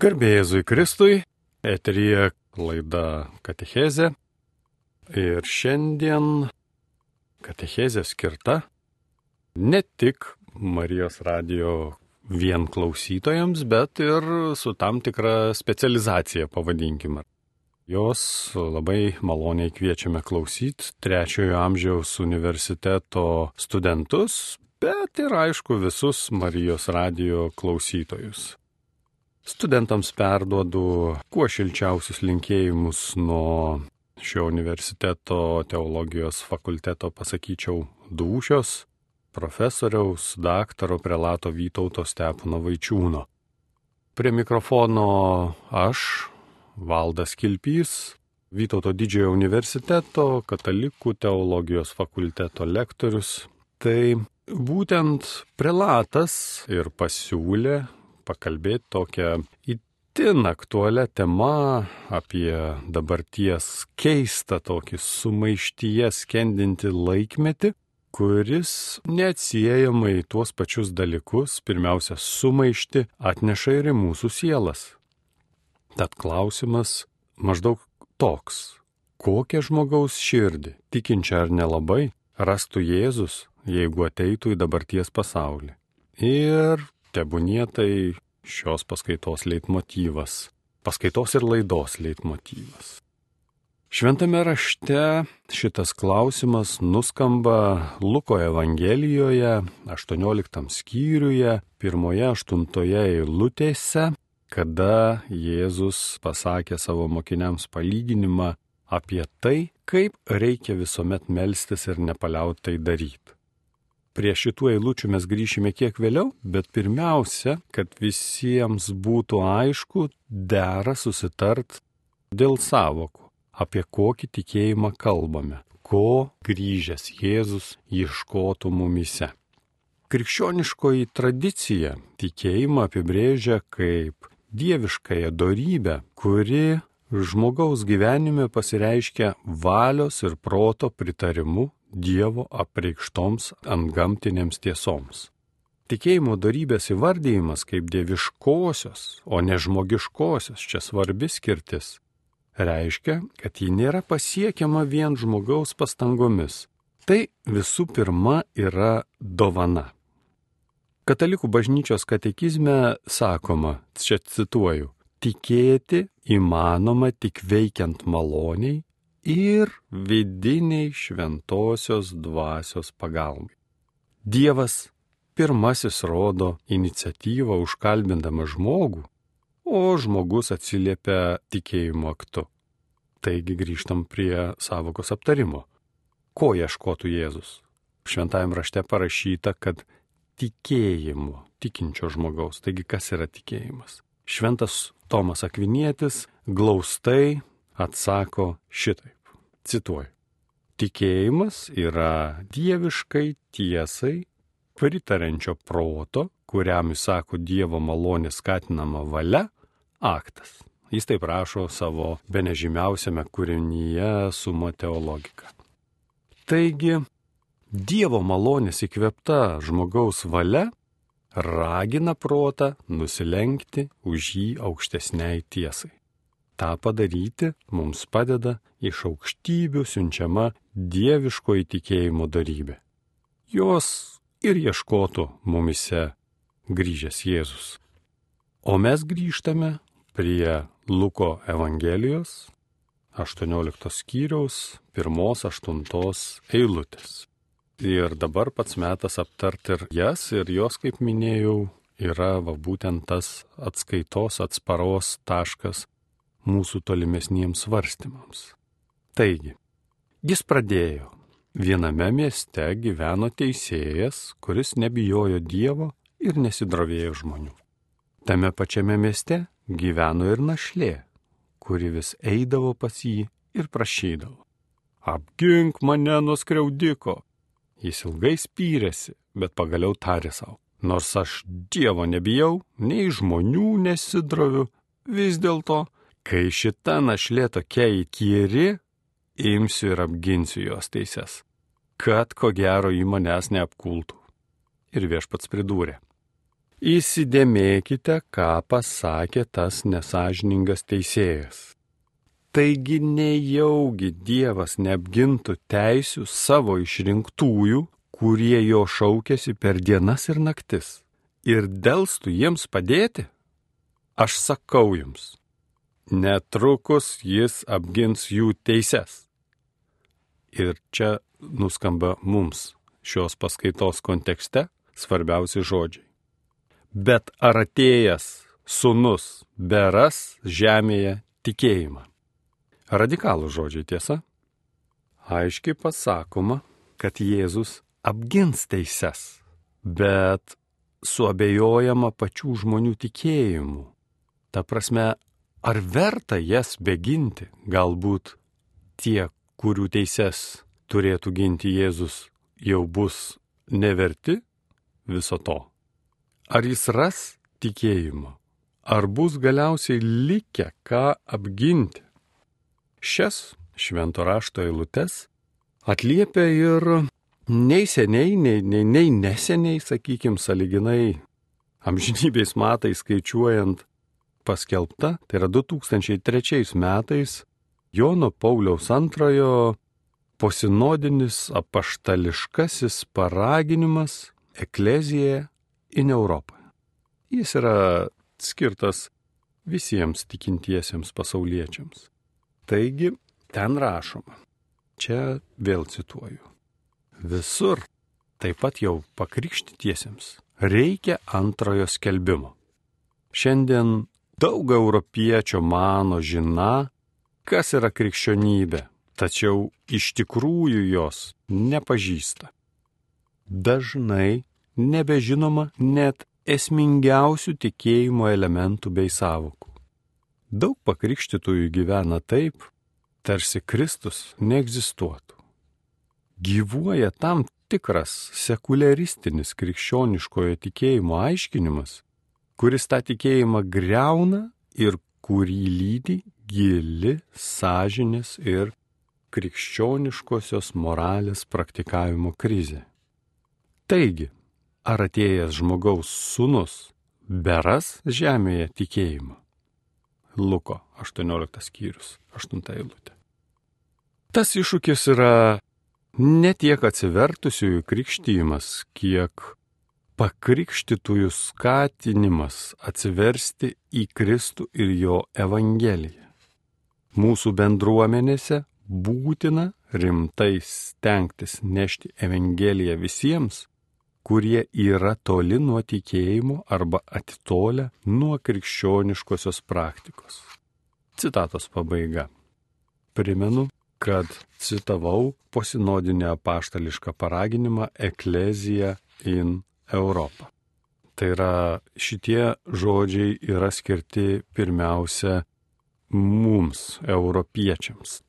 Garbėjėzui Kristui, eterija laida Katechezė. Ir šiandien Katechezė skirta ne tik Marijos radio vien klausytojams, bet ir su tam tikra specializacija, pavadinkime. Jos labai maloniai kviečiame klausyti trečiojo amžiaus universiteto studentus, bet ir aišku visus Marijos radio klausytojus. Studentams perduodu kuo šilčiausius linkėjimus nuo šio universiteto teologijos fakulteto, pasakyčiau, dūšios profesoriaus, daktaro prelato Vytauto Stepono Vaičiūno. Prie mikrofono aš, Valdas Kilpys, Vytauto didžiojo universiteto katalikų teologijos fakulteto lektorius. Tai būtent prelatas ir pasiūlė pakalbėti tokią itin aktualią temą apie dabarties keistą tokį sumaištyje skendinti laikmetį, kuris neatsiejamai tuos pačius dalykus, pirmiausia, sumaišti atneša ir į mūsų sielas. Tad klausimas maždaug toks. Kokią žmogaus širdį, tikinčią ar nelabai, rastų Jėzus, jeigu ateitų į dabarties pasaulį? Ir tebūnie tai šios paskaitos leitmotyvas, paskaitos ir laidos leitmotyvas. Šventame rašte šitas klausimas nuskamba Luko Evangelijoje, 18 skyriuje, 1-8 eilutėse, kada Jėzus pasakė savo mokiniams palyginimą apie tai, kaip reikia visuomet melstis ir nepaliautai daryti. Prie šitų eilučių mes grįšime kiek vėliau, bet pirmiausia, kad visiems būtų aišku, dera susitart dėl savokų, apie kokį tikėjimą kalbame, ko grįžęs Jėzus ieškotų mumise. Krikščioniškoji tradicija tikėjimą apibrėžia kaip dieviškąją darybę, kuri žmogaus gyvenime pasireiškia valios ir proto pritarimu Dievo apreikštoms antgamtinėms tiesoms. Tikėjimo darybės įvardyjimas kaip dieviškosios, o ne žmogiškosios, čia svarbi skirtis, reiškia, kad ji nėra pasiekiama vien žmogaus pastangomis. Tai visų pirma yra dovana. Katalikų bažnyčios katekizme sakoma, čia cituoju, tikėti įmanoma tik veikiant maloniai ir vidiniai šventosios dvasios pagalbai. Dievas pirmasis rodo iniciatyvą užkalbindama žmogų, o žmogus atsiliepia tikėjimo aktu. Taigi grįžtam prie savokos aptarimo. Ko ieškotų Jėzus? Šventajame rašte parašyta, kad tikėjimu tikinčio žmogaus. Taigi kas yra tikėjimas? Šventas Tomas Akvinietis glaustai atsako šitaip. Cituoju. Tikėjimas yra dieviškai tiesai pritarenčio proto, kuriam įsako Dievo malonė skatinama valia, aktas. Jis taip rašo savo benežymiausiame kūrinyje Sumo teologika. Taigi, Dievo malonės įkvepta žmogaus valia ragina protą nusilenkti už jį aukštesniai tiesai. Ta padaryti mums padeda iš aukštybių siunčiama dieviško įtikėjimo darybė. Jos ir ieškotų mumise grįžęs Jėzus. O mes grįžtame prie Luko Evangelijos 18 skyriaus 1-8 eilutės. Ir dabar pats metas aptarti ir jas, ir jos, kaip minėjau, yra va, būtent tas atskaitos, atsparos taškas mūsų tolimesniems svarstymams. Taigi, jis pradėjo. Viename mieste gyveno teisėjas, kuris nebijojo Dievo ir nesidrovėjo žmonių. Tame pačiame mieste gyveno ir našlė, kuri vis eidavo pas jį ir prašydavo. Apgink mane nuo skriaudiko. Jis ilgai spyrėsi, bet pagaliau tarė savo. Nors aš Dievo nebijau, nei žmonių nesidroviu, vis dėlto Kai šita našlė tokia įkyri, imsiu ir apginsiu jos teises, kad ko gero į manęs neapkultų. Ir viešpats pridūrė. Įsidėmėkite, ką pasakė tas nesažiningas teisėjas. Taigi nejaugi Dievas neapgintų teisių savo išrinktųjų, kurie jo šaukėsi per dienas ir naktis, ir dėlstų jiems padėti? Aš sakau jums, netrukus jis apgins jų teises. Ir čia nuskamba mums šios paskaitos kontekste svarbiausi žodžiai. Bet ar atėjęs sunus beras žemėje tikėjimą? Radikalų žodžiai tiesa. Aiškiai pasakoma, kad Jėzus apgins teises, bet suabejojama pačių žmonių tikėjimu. Ta prasme, ar verta jas beginti, galbūt tie, kurių teises turėtų ginti Jėzus, jau bus neverti viso to. Ar jis ras tikėjimo, ar bus galiausiai likę ką apginti. Šias švento rašto eilutes atliepia ir nei seniai, nei, nei, nei neseniai, sakykime, saliginai amžinybės matai skaičiuojant paskelbta, tai yra 2003 metais Jono Pauliaus antrojo posinodinis apaštališkasis paraginimas Eklezijoje in Europą. Jis yra skirtas visiems tikintiesiems pasauliečiams. Taigi, ten rašoma, čia vėl cituoju, visur, taip pat jau pakrikštytiesiems, reikia antrojo skelbimo. Šiandien daug europiečio mano žina, kas yra krikščionybė, tačiau iš tikrųjų jos nepažįsta. Dažnai nebežinoma net esmingiausių tikėjimo elementų bei savokų. Daug pakrikštytųjų gyvena taip, tarsi Kristus neegzistuotų. Gyvuoja tam tikras sekularistinis krikščioniškojo tikėjimo aiškinimas, kuris tą tikėjimą greuna ir kurį lydi gili sąžinės ir krikščioniškosios moralės praktikavimo krizė. Taigi, ar atėjęs žmogaus sunus beras žemėje tikėjimą? Luko 18 skyrius, 8 eilutė. Tas iššūkis yra ne tiek atsivertusiųjų krikštymas, kiek pakrikštytųjų skatinimas atsiversti į Kristų ir jo Evangeliją. Mūsų bendruomenėse būtina rimtai stengtis nešti Evangeliją visiems, kurie yra toli nuo tikėjimo arba atitolę nuo krikščioniškosios praktikos. Citatos pabaiga. Primenu, kad citavau posinodinę apaštališką paraginimą Eklezija in Europą. Tai yra šitie žodžiai yra skirti pirmiausia mums, europiečiams.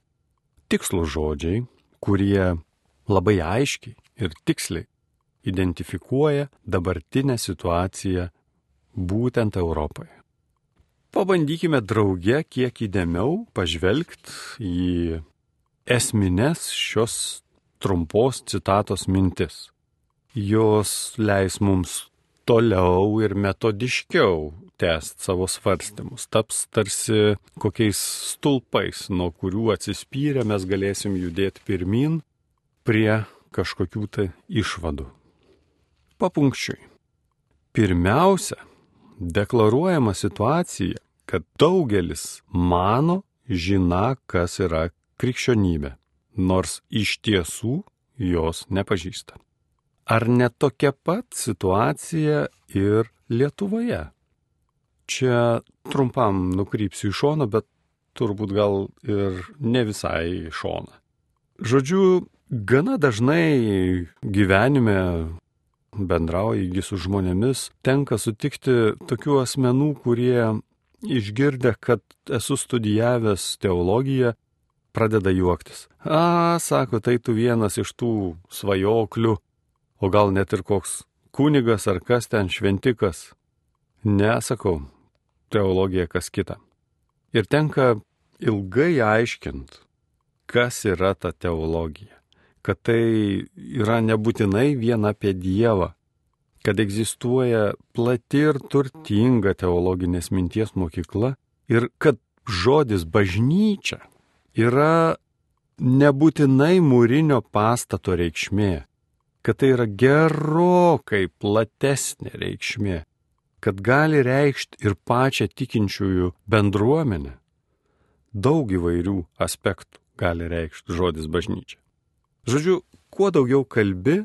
Tikslų žodžiai, kurie labai aiškiai ir tiksliai identifikuoja dabartinę situaciją būtent Europoje. Pabandykime drauge kiek įdėmiau pažvelgti į esminės šios trumpos citatos mintis. Jos leis mums toliau ir metodiškiau tęsti savo svarstymus, taps tarsi kokiais stulpais, nuo kurių atsispyrę mes galėsim judėti pirmin prie kažkokių tai išvadų papunkčiui. Pirmiausia, deklaruojama situacija, kad daugelis mano žina, kas yra krikščionybė, nors iš tiesų jos nepažįsta. Ar ne tokia pat situacija ir Lietuvoje? Čia trumpam nukrypsiu į šoną, bet turbūt gal ir ne visai į šoną. Žodžiu, gana dažnai gyvenime bendrauji su žmonėmis, tenka sutikti tokių asmenų, kurie išgirdę, kad esu studijavęs teologiją, pradeda juoktis. A, sako, tai tu vienas iš tų svajoklių, o gal net ir koks kunigas ar kas ten šventikas. Nesakau, teologija kas kita. Ir tenka ilgai aiškinti, kas yra ta teologija kad tai yra nebūtinai vien apie Dievą, kad egzistuoja plati ir turtinga teologinės minties mokykla ir kad žodis bažnyčia yra nebūtinai mūrinio pastato reikšmė, kad tai yra gerokai platesnė reikšmė, kad gali reikšti ir pačią tikinčiųjų bendruomenę. Daug įvairių aspektų gali reikšti žodis bažnyčia. Žodžiu, kuo daugiau kalbi,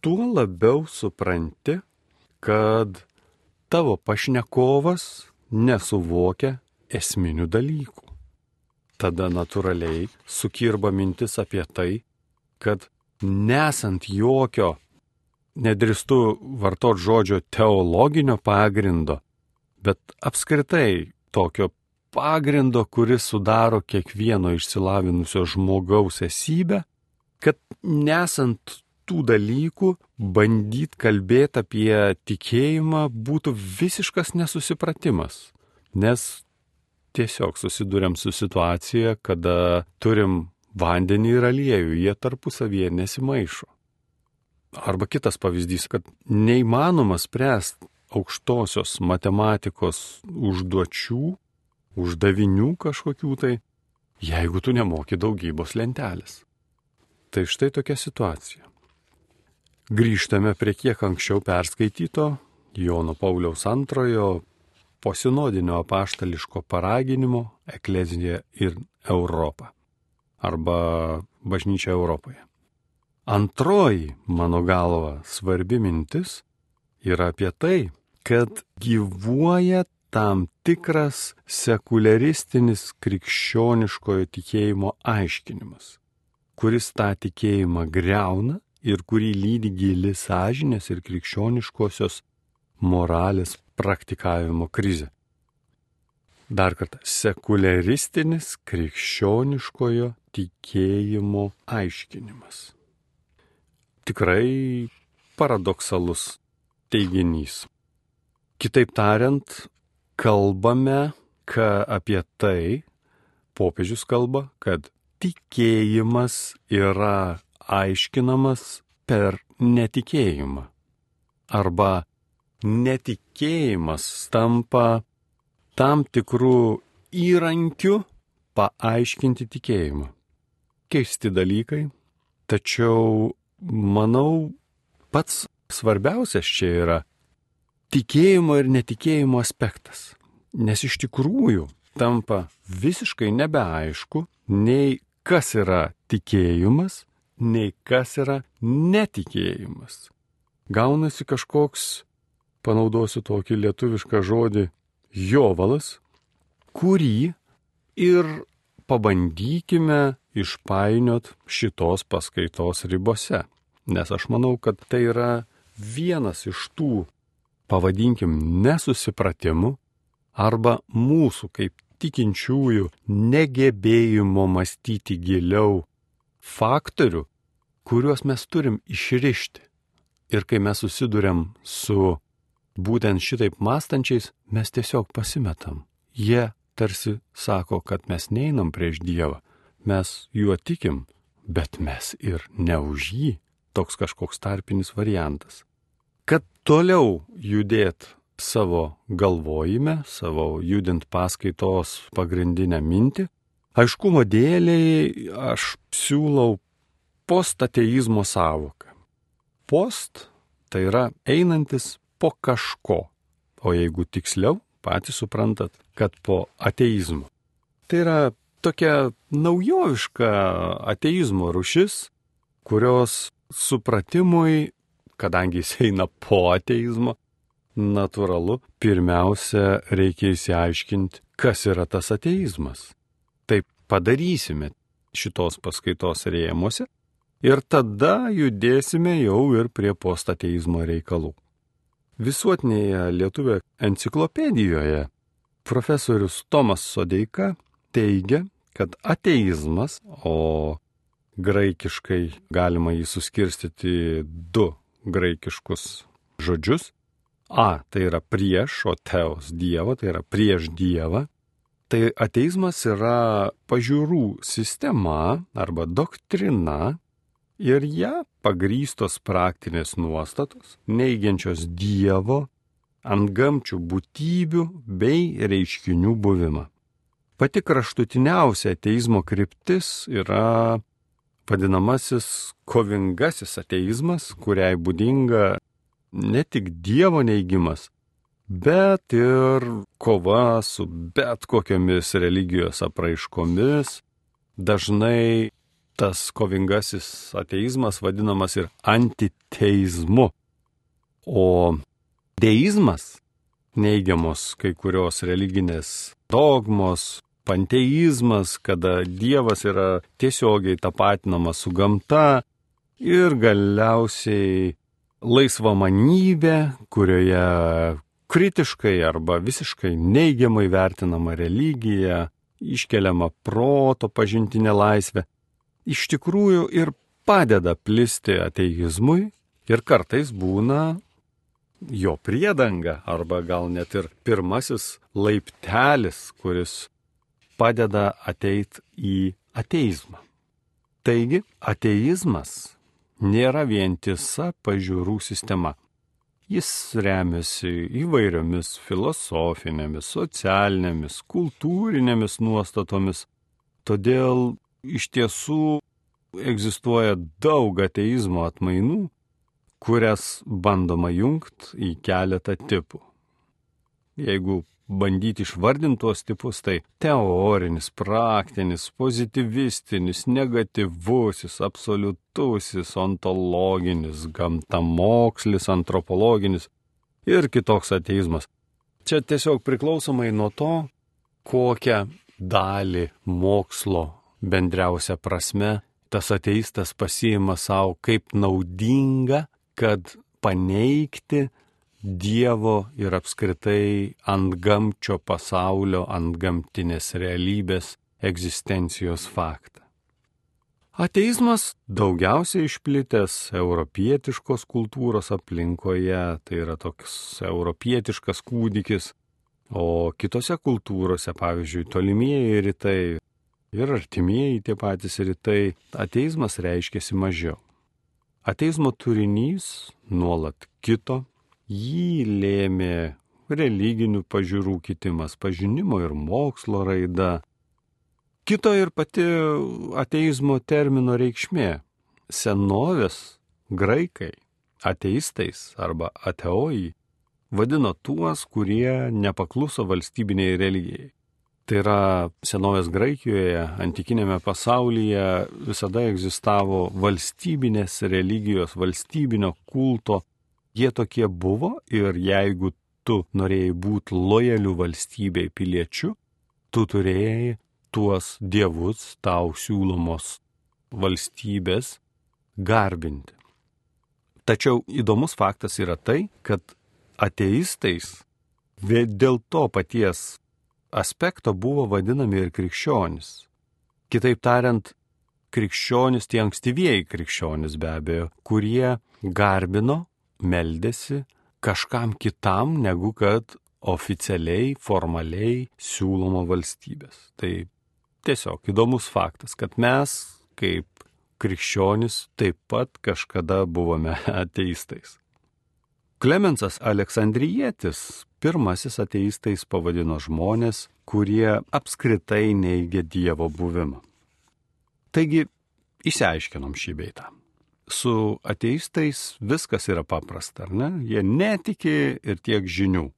tuo labiau supranti, kad tavo pašnekovas nesuvokia esminių dalykų. Tada natūraliai sukirba mintis apie tai, kad nesant jokio, nedristu vartot žodžio teologinio pagrindo, bet apskritai tokio pagrindo, kuris sudaro kiekvieno išsilavinusio žmogaus esybę, kad nesant tų dalykų bandyti kalbėti apie tikėjimą būtų visiškas nesusipratimas. Nes tiesiog susidurėm su situacija, kada turim vandenį ir aliejų, jie tarpusavyje nesimaišo. Arba kitas pavyzdys, kad neįmanoma spręsti aukštosios matematikos užduočių, uždavinių kažkokių tai, jeigu tu nemoki daugybos lentelės. Tai štai tokia situacija. Grįžtame prie kiek anksčiau perskaityto Jono Pauliaus antrojo posinodinio apaštališko paraginimo Eklezija ir Europa arba bažnyčia Europoje. Antroji, mano galva, svarbi mintis yra apie tai, kad gyvuoja tam tikras sekularistinis krikščioniškojo tikėjimo aiškinimas, kuris tą tikėjimą greuna ir kurį lydi gili sąžinės ir krikščioniškosios moralės praktikavimo krizė. Dar kartą, sekularistinis krikščioniškojo tikėjimo aiškinimas. Tikrai paradoksalus teiginys. Kitaip tariant, kalbame apie tai, popiežius kalba, kad tikėjimas yra aiškinamas per netikėjimą. Arba netikėjimas tampa tam tikrų įrankių paaiškinti tikėjimą. Keisti dalykai, tačiau manau pats svarbiausias čia yra tikėjimo ir netikėjimo aspektas. Nes iš tikrųjų tampa visiškai nebeaišku, nei kas yra tikėjimas, nei kas yra netikėjimas. Gaunasi kažkoks, panaudosiu tokį lietuvišką žodį, jovalas, kurį ir pabandykime išpainiot šitos paskaitos ribose. Nes aš manau, kad tai yra vienas iš tų, pavadinkim, nesusipratimų arba mūsų kaip tikinčiųjų negebėjimo mąstyti giliau faktorių, kuriuos mes turim išrišti. Ir kai mes susidurėm su būtent šitaip mąstančiais, mes tiesiog pasimetam. Jie tarsi sako, kad mes neinam prieš Dievą, mes juo tikim, bet mes ir ne už jį. Toks kažkoks tarpinis variantas. Kad toliau judėt savo galvojime, savo judint paskaitos pagrindinę mintį, Aiškumo dėliai aš siūlau postateizmo savoką. Post tai yra einantis po kažko, o jeigu tiksliau, patys suprantat, kad po ateizmo. Tai yra tokia naujoviška ateizmo rušis, kurios supratimui, kadangi jis eina po ateizmo, natūralu, pirmiausia reikia įsiaiškinti, kas yra tas ateizmas padarysime šitos paskaitos rėmuose ir tada judėsime jau ir prie postateizmo reikalų. Visuotinėje lietuvio enciklopedijoje profesorius Tomas Sodeika teigia, kad ateizmas, o graikiškai galima jį suskirstyti du graikiškus žodžius. A tai yra prieš, o teos Dievo, tai yra prieš Dievą. Tai ateizmas yra pažiūrų sistema arba doktrina, ir ją pagrystos praktinės nuostatos, neigiančios Dievo, antgamčių būtybių bei reiškinių buvimą. Pati kraštutiniausia ateizmo kryptis yra vadinamasis kovingasis ateizmas, kuriai būdinga ne tik Dievo neigimas, bet ir kova su bet kokiamis religijos apraiškomis. Dažnai tas kovingasis ateizmas vadinamas ir antiteizmu. O deizmas, neigiamos kai kurios religinės dogmos, panteizmas, kada Dievas yra tiesiogiai tapatinamas su gamta ir galiausiai laisva manybė, kurioje kritiškai arba visiškai neigiamai vertinama religija, iškeliama proto pažintinė laisvė, iš tikrųjų ir padeda plisti ateizmui ir kartais būna jo priedanga arba gal net ir pirmasis laiptelis, kuris padeda ateit į ateizmą. Taigi, ateizmas nėra vientisa pažiūrų sistema. Jis remiasi įvairiomis filosofinėmis, socialinėmis, kultūrinėmis nuostatomis. Todėl iš tiesų egzistuoja daug ateizmo atmainų, kurias bandoma jungti į keletą tipų. Jeigu bandyti išvardinti tuos tipus, tai teorinis, praktinis, pozitivistinis, negatyvusis, absoliutusis, ontologinis, gamtamokslis, antropologinis ir kitoks ateizmas. Čia tiesiog priklausomai nuo to, kokią dalį mokslo bendriausia prasme tas ateistas pasiima savo kaip naudinga, kad paneigti Dievo ir apskritai ant gamčio pasaulio, ant gamtinės realybės egzistencijos faktą. Ateizmas daugiausiai išplitęs europietiškos kultūros aplinkoje, tai yra toks europietiškas kūdikis, o kitose kultūrose, pavyzdžiui, tolimieji rytai ir artimieji tie patys rytai, ateizmas reiškiasi mažiau. Ateizmo turinys nuolat kito, Jį lėmė religinių pažiūrų kitimas, pažinimo ir mokslo raida. Kito ir pati ateizmo termino reikšmė. Senovės graikai ateistais arba ateojai vadino tuos, kurie nepakluso valstybiniai religijai. Tai yra senovės Graikijoje, antikinėme pasaulyje visada egzistavo valstybinės religijos, valstybinio kulto Jie tokie buvo ir jeigu tu norėjai būti lojalių valstybei piliečių, tu turėjai tuos dievus tau siūlomos valstybės garbinti. Tačiau įdomus faktas yra tai, kad ateistais dėl to paties aspekto buvo vadinami ir krikščionis. Kitaip tariant, krikščionis, tie ankstyvieji krikščionis be abejo, kurie garbino meldėsi kažkam kitam, negu kad oficialiai, formaliai siūloma valstybės. Tai tiesiog įdomus faktas, kad mes kaip krikščionis taip pat kažkada buvome ateistais. Klemensas Aleksandrijietis pirmasis ateistais pavadino žmonės, kurie apskritai neigia Dievo buvimą. Taigi, išsiaiškinom šį beitą su ateistais viskas yra paprasta, ar ne? Jie netiki ir tiek žinių.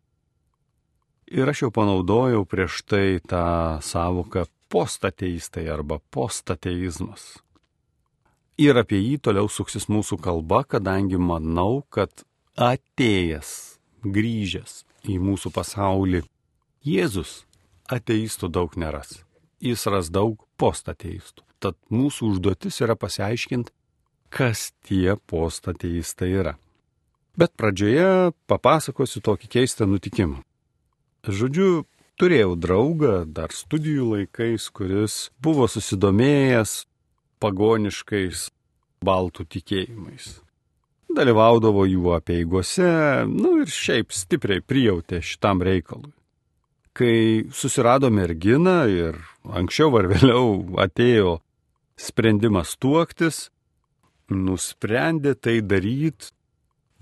Ir aš jau panaudojau prieš tai tą savoką postateistai arba postateizmas. Ir apie jį toliau suksis mūsų kalba, kadangi manau, kad atėjęs, grįžęs į mūsų pasaulį, Jėzus ateistų daug neras. Jis ras daug postateistų. Tad mūsų užduotis yra pasiaiškinti, kas tie postateistai yra. Bet pradžioje papasakosiu tokį keistą nutikimą. Žodžiu, turėjau draugą dar studijų laikais, kuris buvo susidomėjęs pagoniškais baltų tikėjimais. Dalyvaudavo jų apieigose, nu ir šiaip stipriai prijautė šitam reikalui. Kai susirado merginą ir anksčiau ar vėliau atėjo sprendimas tuoktis, nusprendė tai daryti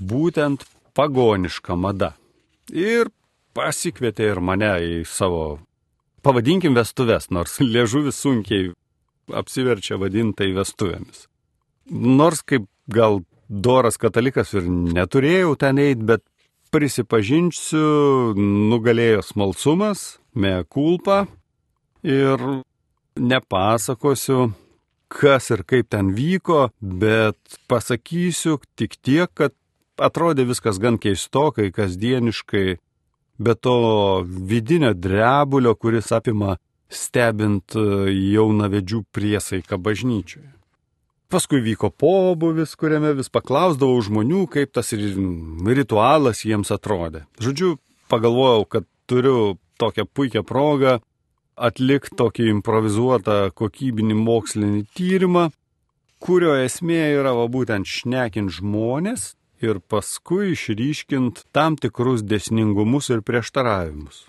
būtent pagonišką madą. Ir pasikvietė ir mane į savo, pavadinkim, vestuves, nors liežuvis sunkiai apsiverčia vadintai vestuvėmis. Nors kaip gal doras katalikas ir neturėjau ten eiti, bet prisipažinsiu, nugalėjo smalsumas, me kulpa ir nepasakosiu, kas ir kaip ten vyko, bet pasakysiu tik tiek, kad atrodė viskas gan keistokai, kasdieniškai, bet to vidinio drebulio, kuris apima stebint jaunavedžių priesaiką bažnyčioje. Paskui vyko pobuvis, kuriame vis paklausdavau žmonių, kaip tas ritualas jiems atrodė. Žodžiu, pagalvojau, kad turiu tokią puikią progą atlikti tokį improvizuotą kokybinį mokslinį tyrimą, kurio esmė yra va, būtent šnekint žmonės ir paskui išryškint tam tikrus desningumus ir prieštaravimus.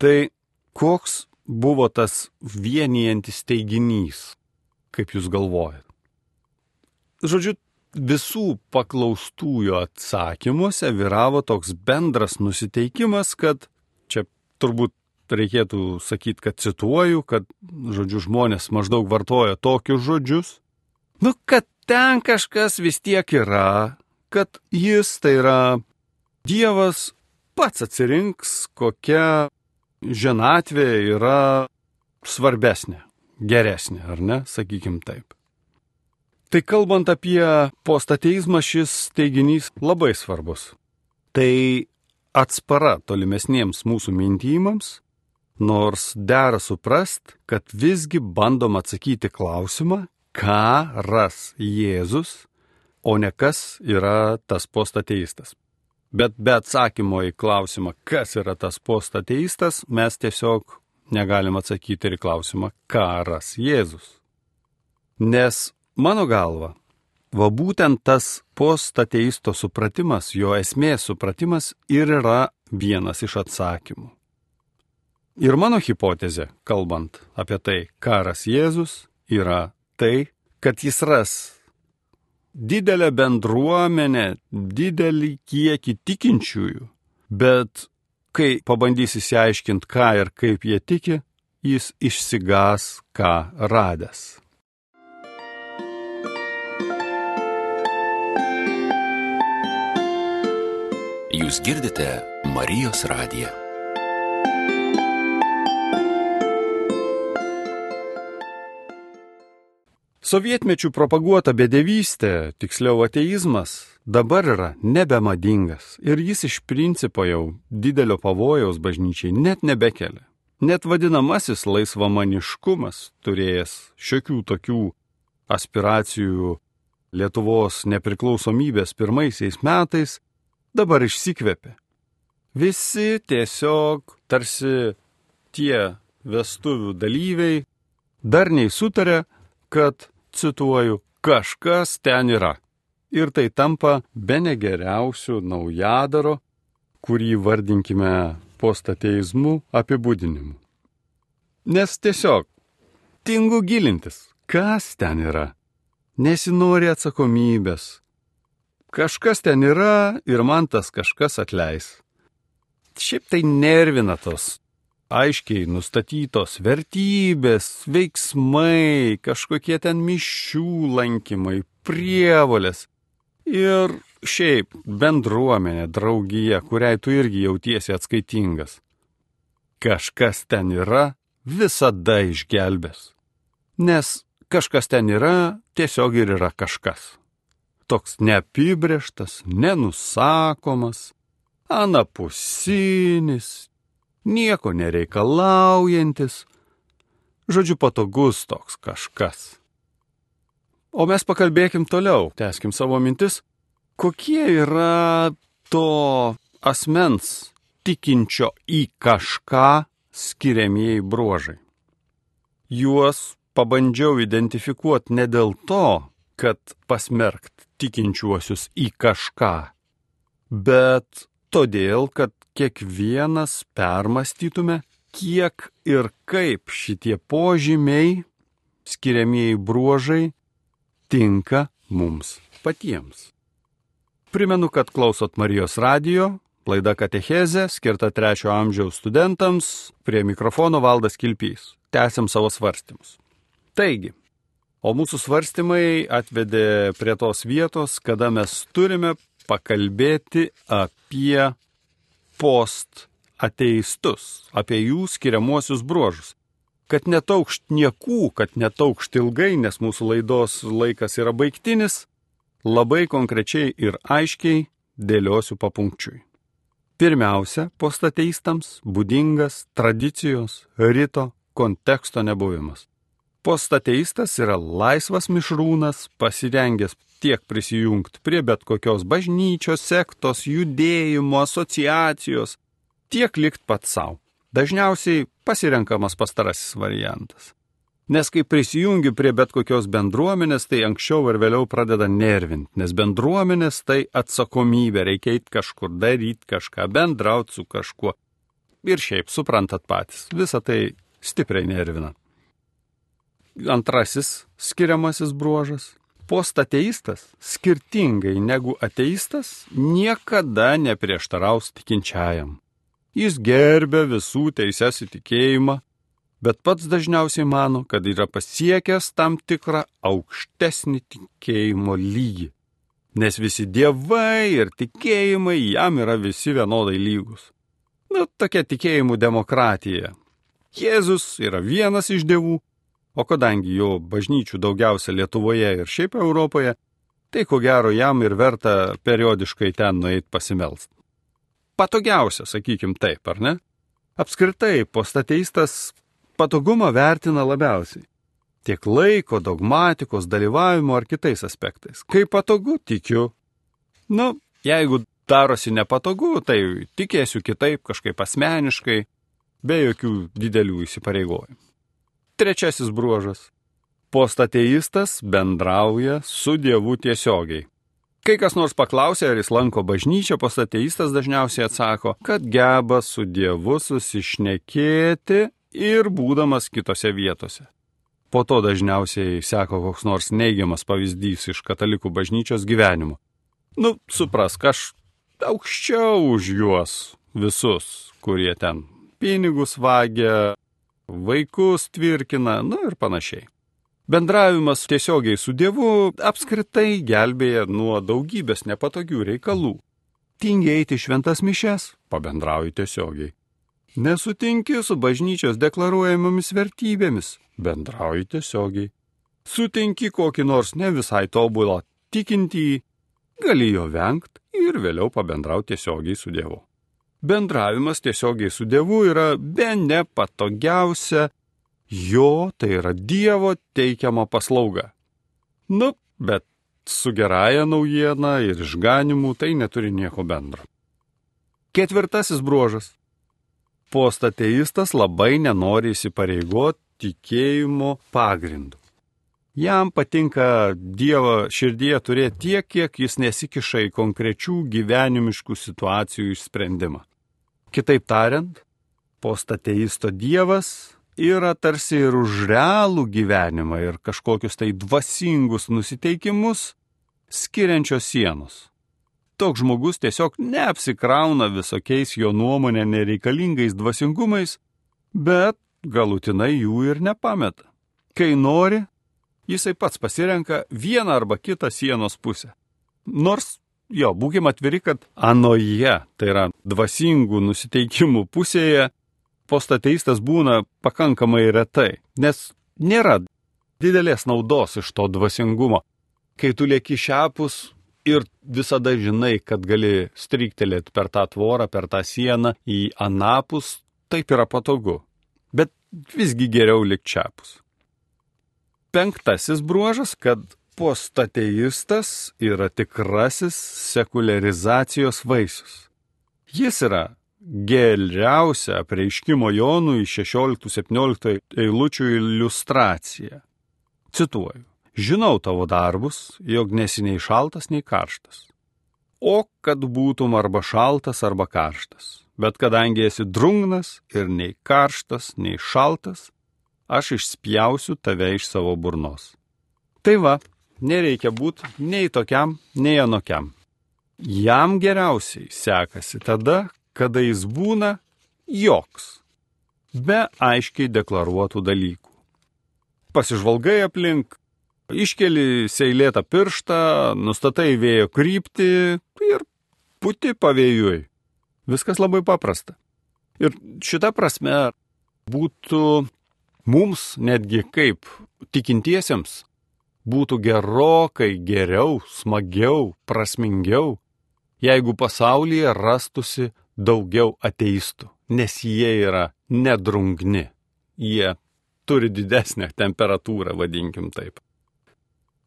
Tai koks buvo tas vienijantis teiginys, kaip jūs galvojat? Žodžiu, visų paklaustųjų atsakymuose vyravo toks bendras nusiteikimas, kad čia turbūt reikėtų sakyti, kad cituoju, kad, žodžiu, žmonės maždaug vartoja tokius žodžius. Nu, kad ten kažkas vis tiek yra, kad jis tai yra Dievas pats atsirinks, kokia ženatvė yra svarbesnė, geresnė, ar ne, sakykim taip. Tai kalbant apie postateizmą, šis teiginys labai svarbus. Tai atspara tolimesniems mūsų mintymams, nors dera suprast, kad visgi bandom atsakyti klausimą, ką ras Jėzus, o ne kas yra tas postateistas. Bet be atsakymo į klausimą, kas yra tas postateistas, mes tiesiog negalim atsakyti ir klausimą, ką ras Jėzus. Nes Mano galva, va būtent tas postateisto supratimas, jo esmės supratimas ir yra vienas iš atsakymų. Ir mano hipotezė, kalbant apie tai, karas Jėzus, yra tai, kad jis ras didelę bendruomenę, didelį kiekį tikinčiųjų, bet kai pabandys įsiaiškinti, ką ir kaip jie tiki, jis išsigas, ką radęs. Jūs girdite Marijos radiją. Sovietmečių propaguota bedėvystė, tiksliau ateizmas, dabar yra nebemadingas ir jis iš principo jau didelio pavojaus bažnyčiai net nebekelia. Net vadinamasis laisvamaniškumas, turėjęs šiokių tokių aspiracijų Lietuvos nepriklausomybės pirmaisiais metais, dabar išsikvėpė. Visi tiesiog tarsi tie vestuvių dalyviai darniai sutarė, kad, cituoju, kažkas ten yra. Ir tai tampa be negeriausių naujadaro, kurį vardinkime postateizmų apibūdinimu. Nes tiesiog tingu gilintis, kas ten yra. Nesinori atsakomybės, kažkas ten yra ir man tas kažkas atleis. Šiaip tai nervina tos aiškiai nustatytos vertybės, veiksmai, kažkokie ten mišių lankymai, prievolės. Ir šiaip bendruomenė, draugija, kuriai tu irgi jautiesi atskaitingas. Kažkas ten yra, visada išgelbės. Nes kažkas ten yra, tiesiog ir yra kažkas toks neapibrieštas, nenusakomas, anapusinis, nieko nereikalaujantis, žodžiu, patogus toks kažkas. O mes pakalbėkim toliau, teskim savo mintis, kokie yra to asmens tikinčio į kažką skiriamieji bruožai. Juos pabandžiau identifikuoti ne dėl to, kad pasmerkt tikinčiuosius į kažką, bet todėl, kad kiekvienas permastytume, kiek ir kaip šitie požymiai, skiriamieji bruožai, tinka mums patiems. Primenu, kad klausot Marijos radio, laida Katecheze, skirta trečio amžiaus studentams, prie mikrofono valdas Kilpys. Tęsiam savo svarstymus. Taigi, o mūsų svarstymai atvedė prie tos vietos, kada mes turime pakalbėti apie post ateistus, apie jų skiriamuosius bruožus. Kad netaukšt niekų, kad netaukšt ilgai, nes mūsų laidos laikas yra baigtinis, labai konkrečiai ir aiškiai dėliosiu papunkčiui. Pirmiausia, postateistams būdingas tradicijos, rito, konteksto nebuvimas. Postateistas yra laisvas mišrūnas, pasirengęs tiek prisijungti prie bet kokios bažnyčios, sektos, judėjimo, asociacijos, tiek likt pat savo. Dažniausiai pasirenkamas pastarasis variantas. Nes kai prisijungi prie bet kokios bendruomenės, tai anksčiau ar vėliau pradeda nervinti, nes bendruomenės tai atsakomybė, reikia eiti kažkur, daryti kažką, bendrauti su kažkuo. Ir šiaip suprantat patys, visa tai stipriai nervina. Antrasis skiriamasis bruožas. Postateistas, skirtingai negu ateistas, niekada neprieštaraus tikinčiajam. Jis gerbė visų teises įtikėjimą, bet pats dažniausiai mano, kad yra pasiekęs tam tikrą aukštesnį tikėjimo lygį. Nes visi dievai ir tikėjimai jam yra visi vienodai lygus. Na, tokia tikėjimų demokratija. Jėzus yra vienas iš dievų, o kadangi jo bažnyčių daugiausia Lietuvoje ir šiaip Europoje, tai ko gero jam ir verta periodiškai ten nueiti pasimelst. Patogiausia, sakykim taip, ar ne? Apskritai, postateistas patogumą vertina labiausiai. Tiek laiko, dogmatikos, dalyvavimo ar kitais aspektais. Kai patogu, tikiu. Nu, jeigu darosi nepatogu, tai tikėsiu kitaip, kažkaip asmeniškai, be jokių didelių įsipareigojimų. Trečiasis bruožas. Postateistas bendrauja su Dievu tiesiogiai. Kai kas nors paklausė, ar jis lanko bažnyčią, postateistas dažniausiai atsako, kad geba su Dievu susišnekėti ir būdamas kitose vietose. Po to dažniausiai seko koks nors neigiamas pavyzdys iš katalikų bažnyčios gyvenimo. Nu, suprask, aš aukščiau už juos visus, kurie ten pinigus vagia, vaikus tvirkina, nu ir panašiai. Bendravimas tiesiogiai su Dievu apskritai gelbėja nuo daugybės nepatogių reikalų. Tingiai eiti šventas mišes, pabendrauji tiesiogiai. Nesutinki su bažnyčios deklaruojamomis vertybėmis, bendrauji tiesiogiai. Sutinki kokį nors ne visai tobulą tikintįjį, gali jo vengti ir vėliau pabendrauti tiesiogiai su Dievu. Bendravimas tiesiogiai su Dievu yra be nepatogiausia jo, tai yra Dievo teikiama paslauga. Nu, bet su gerąją naujieną ir išganimu tai neturi nieko bendro. Ketvirtasis bruožas postateistas labai nenori įsipareigoti tikėjimo pagrindu. Jam patinka Dievo širdie turėti tiek, kiek jis nesikiša į konkrečių gyvenimiškų situacijų išsprendimą. Kitaip tariant, postateisto Dievas yra tarsi ir už realų gyvenimą ir kažkokius tai dvasingus nusiteikimus skiriančios sienos toks žmogus tiesiog neapsikrauna visokiais jo nuomonė nereikalingais dvasingumais, bet galutinai jų ir nepameta. Kai nori, jisai pats pasirenka vieną arba kitą sienos pusę. Nors, jo, būkime atviri, kad anoje, tai yra dvasingų nusiteikimų pusėje, postateistas būna pakankamai retai, nes nėra didelės naudos iš to dvasingumo. Kai tu lieki šiapus, ir visada žinai, kad gali stryktelėti per tą tvorą, per tą sieną į anapus, taip yra patogu. Bet visgi geriau likčiapus. Penktasis bruožas, kad postateistas yra tikrasis sekularizacijos vaisius. Jis yra geriausia apreiškimo Jonų iš 16-17 eilučių iliustracija. Cituoju. Žinau tavo darbus, jog nesi nei šaltas, nei karštas. O kad būtum arba šaltas, arba karštas. Bet kadangi esi drungnas ir nei karštas, nei šaltas, aš išspjausiu tave iš savo burnos. Tai va, nereikia būti nei tokiam, nei anokiam. Jam geriausiai sekasi tada, kada jis būna joks, be aiškiai deklaruotų dalykų. Pasižvalgai aplink, iškeli seilėtą pirštą, nustatai vėjo kryptį ir puti pavėjui. Viskas labai paprasta. Ir šita prasme būtų mums netgi kaip tikintiesiems būtų gerokai geriau, smagiau, prasmingiau, jeigu pasaulyje rastusi daugiau ateistų, nes jie yra nedrungni. Jie turi didesnę temperatūrą, vadinkim taip.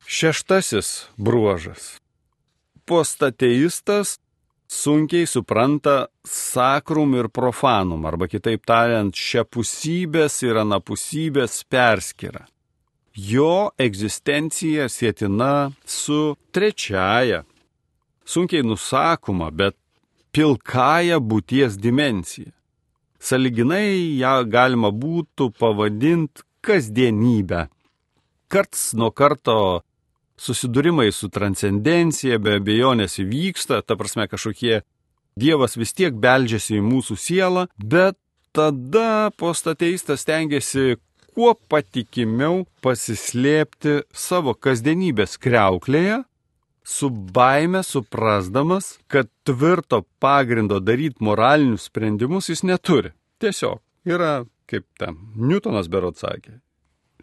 Šeštasis bruožas. Postateistas sunkiai supranta sakrum ir profanum, arba kitaip tariant, šiapusybės ir anapusybės perskira. Jo egzistencija sėtina su trečiaja, sunkiai nusakoma, bet pilkąją būties dimenciją. Saliginai ją galima būtų pavadinti kasdienybę. Karts nuo karto susidūrimai su transcendencija be abejonės įvyksta, ta prasme kažkokie Dievas vis tiek beldžiasi į mūsų sielą, bet tada postateistas tengiasi kuo patikimiau pasislėpti savo kasdienybės kreuklėje, su baime suprasdamas, kad tvirto pagrindo daryti moralinius sprendimus jis neturi. Tiesiog yra, kaip ten, Newtonas berot sakė,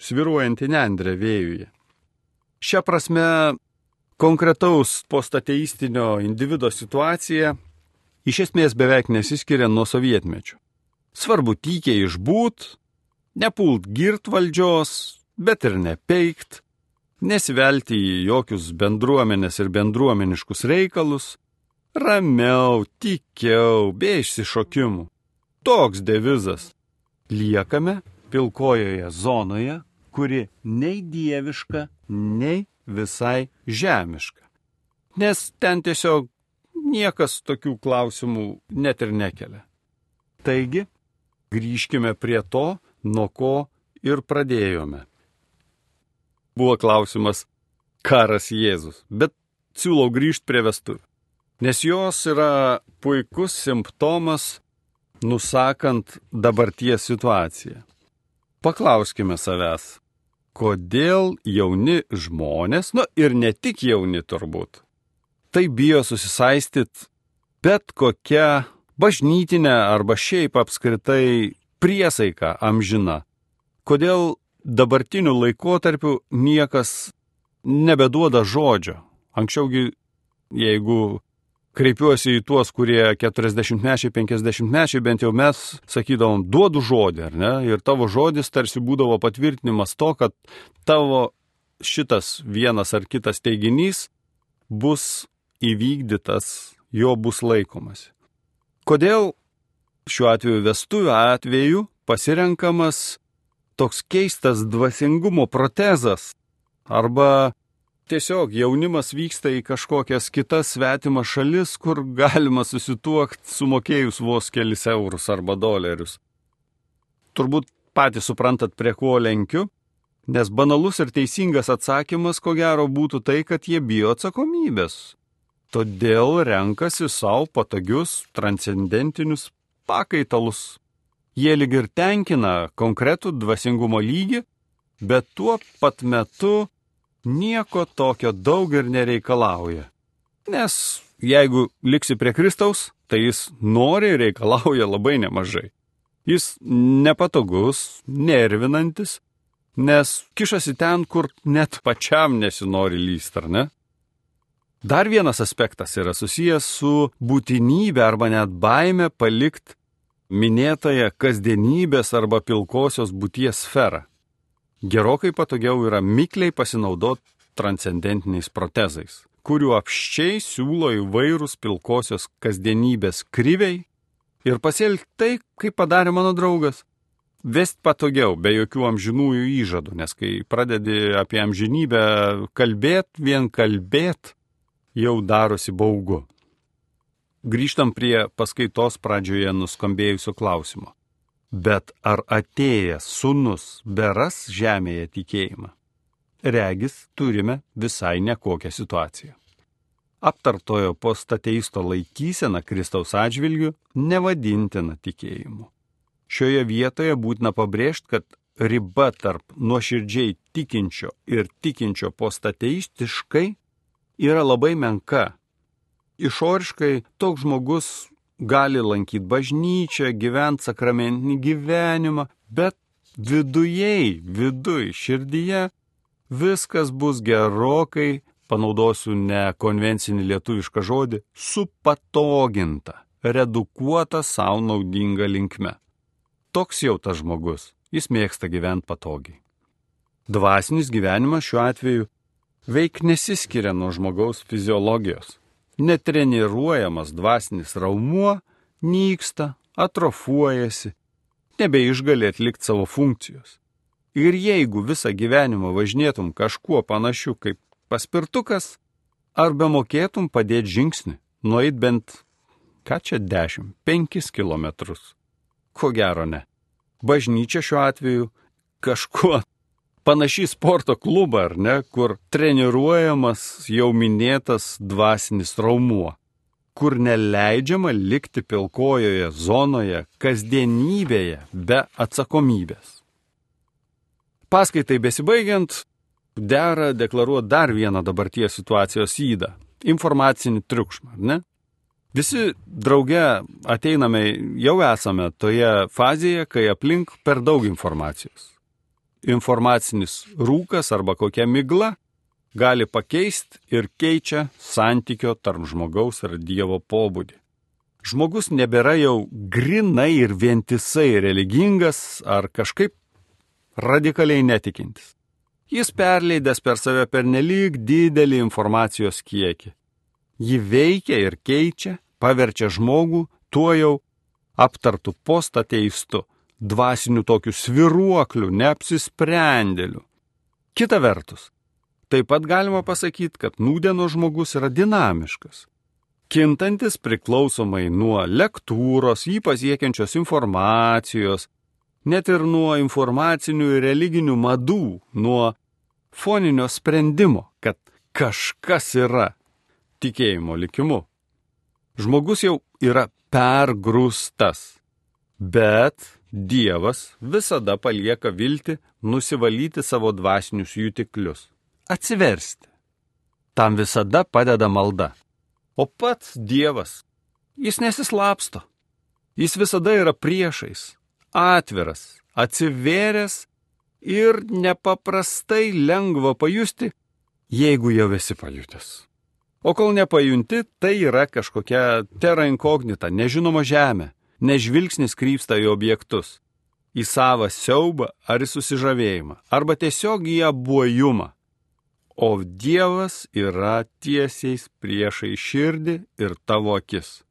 sviruojanti nendrė vėjuje. Šią prasme, konkretaus postateistinio individo situacija iš esmės beveik nesiskiria nuo sovietmečių. Svarbu tykiai išbūt, nepult girt valdžios, bet ir nepeikt, nesivelti į jokius bendruomenės ir bendruomeniškus reikalus, ramiau, tikiau, be išsišokimų. Toks devizas. Liekame pilkojoje zonoje, kuri nei dieviška, nei visai žemiška. Nes ten tiesiog niekas tokių klausimų net ir nekelia. Taigi, grįžkime prie to, nuo ko ir pradėjome. Buvo klausimas, karas Jėzus, bet siūlau grįžti prie vestuvių. Nes jos yra puikus simptomas nusakant dabarties situaciją. Paklauskime savęs, kodėl jauni žmonės, nu ir ne tik jauni turbūt, tai bijo susisaistyti bet kokia bažnytinė arba šiaip apskritai priesaika amžina. Kodėl dabartiniu laikotarpiu niekas nebeduoda žodžio. Anksčiaugi, jeigu kreipiuosi į tuos, kurie 40-mečiai, 50-mečiai, bent jau mes sakydavom, duodu žodį, ar ne? Ir tavo žodis tarsi būdavo patvirtinimas to, kad tavo šitas vienas ar kitas teiginys bus įvykdytas, jo bus laikomas. Kodėl šiuo atveju vestuvių atveju pasirenkamas toks keistas dvasingumo protezas arba tiesiog jaunimas vyksta į kažkokias kitas svetimas šalis, kur galima susituokti sumokėjus vos kelis eurus arba dolerius. Turbūt patys suprantat, prie ko lenkiu, nes banalus ir teisingas atsakymas, ko gero, būtų tai, kad jie bijo atsakomybės. Todėl renkasi savo patogius transcendentinius pakaitalus. Jie lyg ir tenkina konkretų dvasingumo lygį, bet tuo pat metu nieko tokio daug ir nereikalauja. Nes jeigu liksi prie Kristaus, tai jis nori ir reikalauja labai nemažai. Jis nepatogus, nervinantis, nes kišasi ten, kur net pačiam nesinori lyst, ar ne? Dar vienas aspektas yra susijęs su būtinybė arba net baime palikti minėtąją kasdienybės arba pilkosios būties sferą gerokai patogiau yra mikliai pasinaudoti transcendentiniais protezais, kurių apščiai siūlo įvairūs pilkosios kasdienybės kryviai ir pasielgti tai, kaip padarė mano draugas. Vest patogiau, be jokių amžinųjų įžadų, nes kai pradedi apie amžinybę kalbėt, vien kalbėt, jau darosi baugu. Grįžtam prie paskaitos pradžioje nuskambėjusio klausimo. Bet ar atėjęs sunus beras žemėje tikėjimą? regis turime visai nekokią situaciją. Aptartojo postateisto laikysena Kristaus atžvilgių nevadintina tikėjimu. Šioje vietoje būtina pabrėžti, kad riba tarp nuoširdžiai tikinčio ir tikinčio postateistiškai yra labai menka. Išoriškai toks žmogus gali lankyti bažnyčią, gyventi sakramentinį gyvenimą, bet vidujei, viduj, širdyje viskas bus gerokai, panaudosiu ne konvencinį lietuvišką žodį, supatoginta, redukuota savo naudinga linkme. Toks jau tas žmogus, jis mėgsta gyventi patogiai. Dvasinis gyvenimas šiuo atveju veik nesiskiria nuo žmogaus fiziologijos. Netreniruojamas dvasinis raumuo nyksta, atrofuojasi, nebeišgali atlikti savo funkcijos. Ir jeigu visą gyvenimą važinėtum kažkuo panašiu kaip paspirtukas, ar be mokėtum padėti žingsnį, nueit bent, ką čia 10-5 km. Ko gero ne. Bažnyčia šiuo atveju kažkuo panašiai sporto klubą, ar ne, kur treniruojamas jau minėtas dvasinis traumuo, kur neleidžiama likti pilkojoje zonoje kasdienybėje be atsakomybės. Paskaitai besibaigiant, dera deklaruoti dar vieną dabarties situacijos įdą - informacinį triukšmą, ne? Visi drauge ateiname, jau esame toje fazėje, kai aplink per daug informacijos. Informacinis rūkas arba kokia migla gali pakeisti ir keičia santykio tarp žmogaus ir Dievo pobūdį. Žmogus nebėra jau grinai ir vientisai religingas ar kažkaip radikaliai netikintis. Jis perleidęs per save per nelik didelį informacijos kiekį. Ji veikia ir keičia, paverčia žmogų tuo jau aptartų postateistu, dvasiniu tokiu sviruokliu, neapsisprendėliu. Kita vertus, taip pat galima pasakyti, kad nūdieno žmogus yra dinamiškas, kintantis priklausomai nuo lektūros, jį pasiekiančios informacijos, net ir nuo informacinių ir religinių madų, nuo foninio sprendimo, kad kažkas yra tikėjimo likimu. Žmogus jau yra pergrūstas, bet Dievas visada palieka vilti nusivalyti savo dvasinius jutiklius, atsiversti. Tam visada padeda malda. O pats Dievas, jis nesislapsto. Jis visada yra priešais, atviras, atsivėręs ir nepaprastai lengva pajusti, jeigu jau esi pajutęs. O kol nepajunti, tai yra kažkokia terra inkognita, nežinoma žemė, nežvilgsnis krypsta į objektus, į savą siaubą ar į susižavėjimą, arba tiesiog į abuojumą. O Dievas yra tiesiais priešai širdį ir tavo akis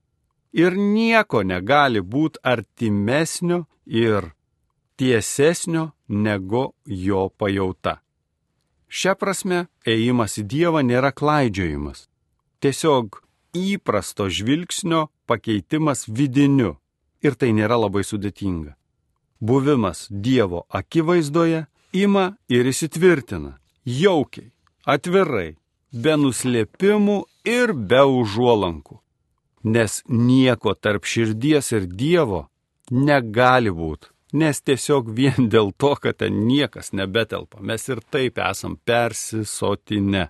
ir nieko negali būti artimesnio ir tiesesnio negu jo pajauta. Šia prasme, ėjimas į Dievą nėra klaidžiojimas, tiesiog įprasto žvilgsnio pakeitimas vidiniu ir tai nėra labai sudėtinga. Buvimas Dievo akivaizdoje ima ir įsitvirtina jaukiai, atvirai, be nuslėpimų ir be užuolankų nes nieko tarp širdies ir Dievo negali būti, nes tiesiog vien dėl to, kad ten niekas nebetelpa, mes ir taip esam persisotinę.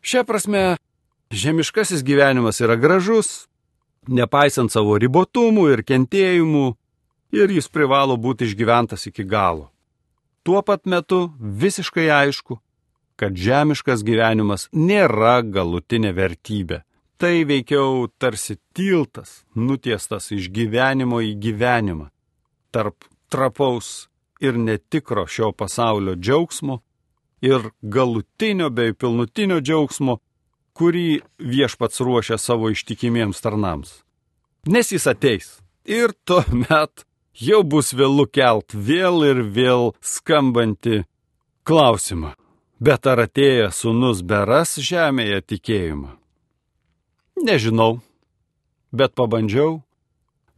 Šia prasme, žemiškasis gyvenimas yra gražus, nepaisant savo ribotumų ir kentėjimų, ir jis privalo būti išgyventas iki galo. Tuo pat metu visiškai aišku, kad žemiškas gyvenimas nėra galutinė vertybė tai veikiau tarsi tiltas, nutiestas iš gyvenimo į gyvenimą, tarp trapaus ir netikro šio pasaulio džiaugsmo ir galutinio bei pilnutinio džiaugsmo, kurį viešpats ruošia savo ištikimiems tarnams. Nes jis ateis ir tuomet jau bus vėlų kelt vėl ir vėl skambantį klausimą. Bet ar atėjęs sunus beras žemėje tikėjimą? Nežinau, bet pabandžiau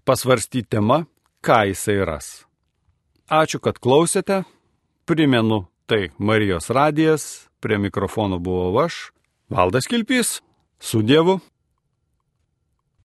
pasvarstyti temą, ką jisai ras. Ačiū, kad klausėte. Primenu, Tai Marijos radijas, prie mikrofono buvau aš, Valdas Kilpys, su Dievu.